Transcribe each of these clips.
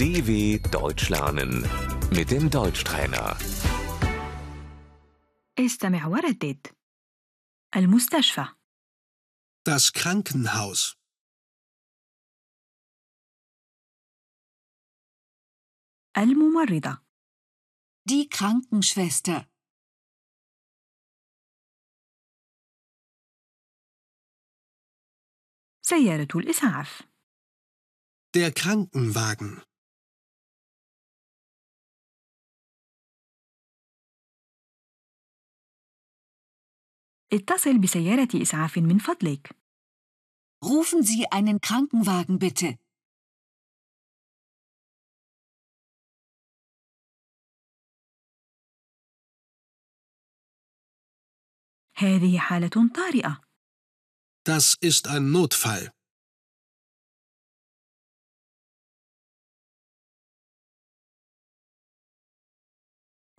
DW Deutsch lernen mit dem Deutschtrainer. استمع وردد المستشفى Das Krankenhaus. الممرضة Die Krankenschwester. سيارة الإسعاف Der Krankenwagen. اتصل بسيارة إسعاف من فضلك Rufen Sie einen Krankenwagen bitte. هذه حالة طارئة Das ist ein Notfall.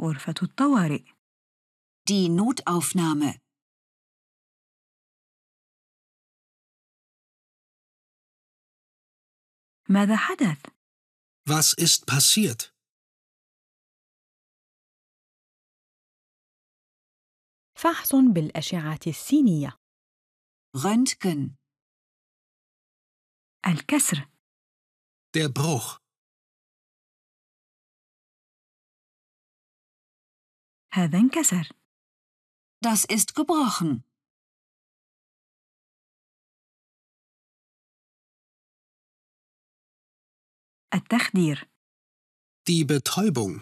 غرفة الطوارئ Die Notaufnahme. ماذا حدث؟ Was ist passiert? فحص بالأشعة السينية Röntgen. الكسر Der Bruch. هذا انكسر Das ist gebrochen. التخدير Die Betäubung.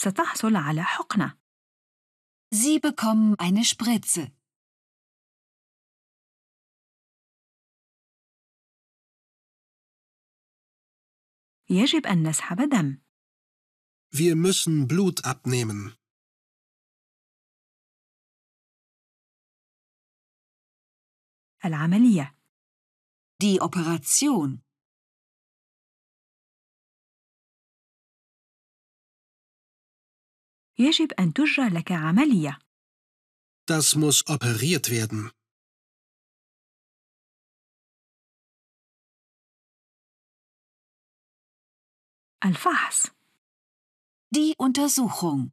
ستحصل على حقنة Sie bekommen eine Spritze. يجب أن نسحب دم Wir müssen Blut abnehmen. العملية Die Operation. يجب أن تجرى لك عملية Das muss operiert werden. الفحص Die Untersuchung.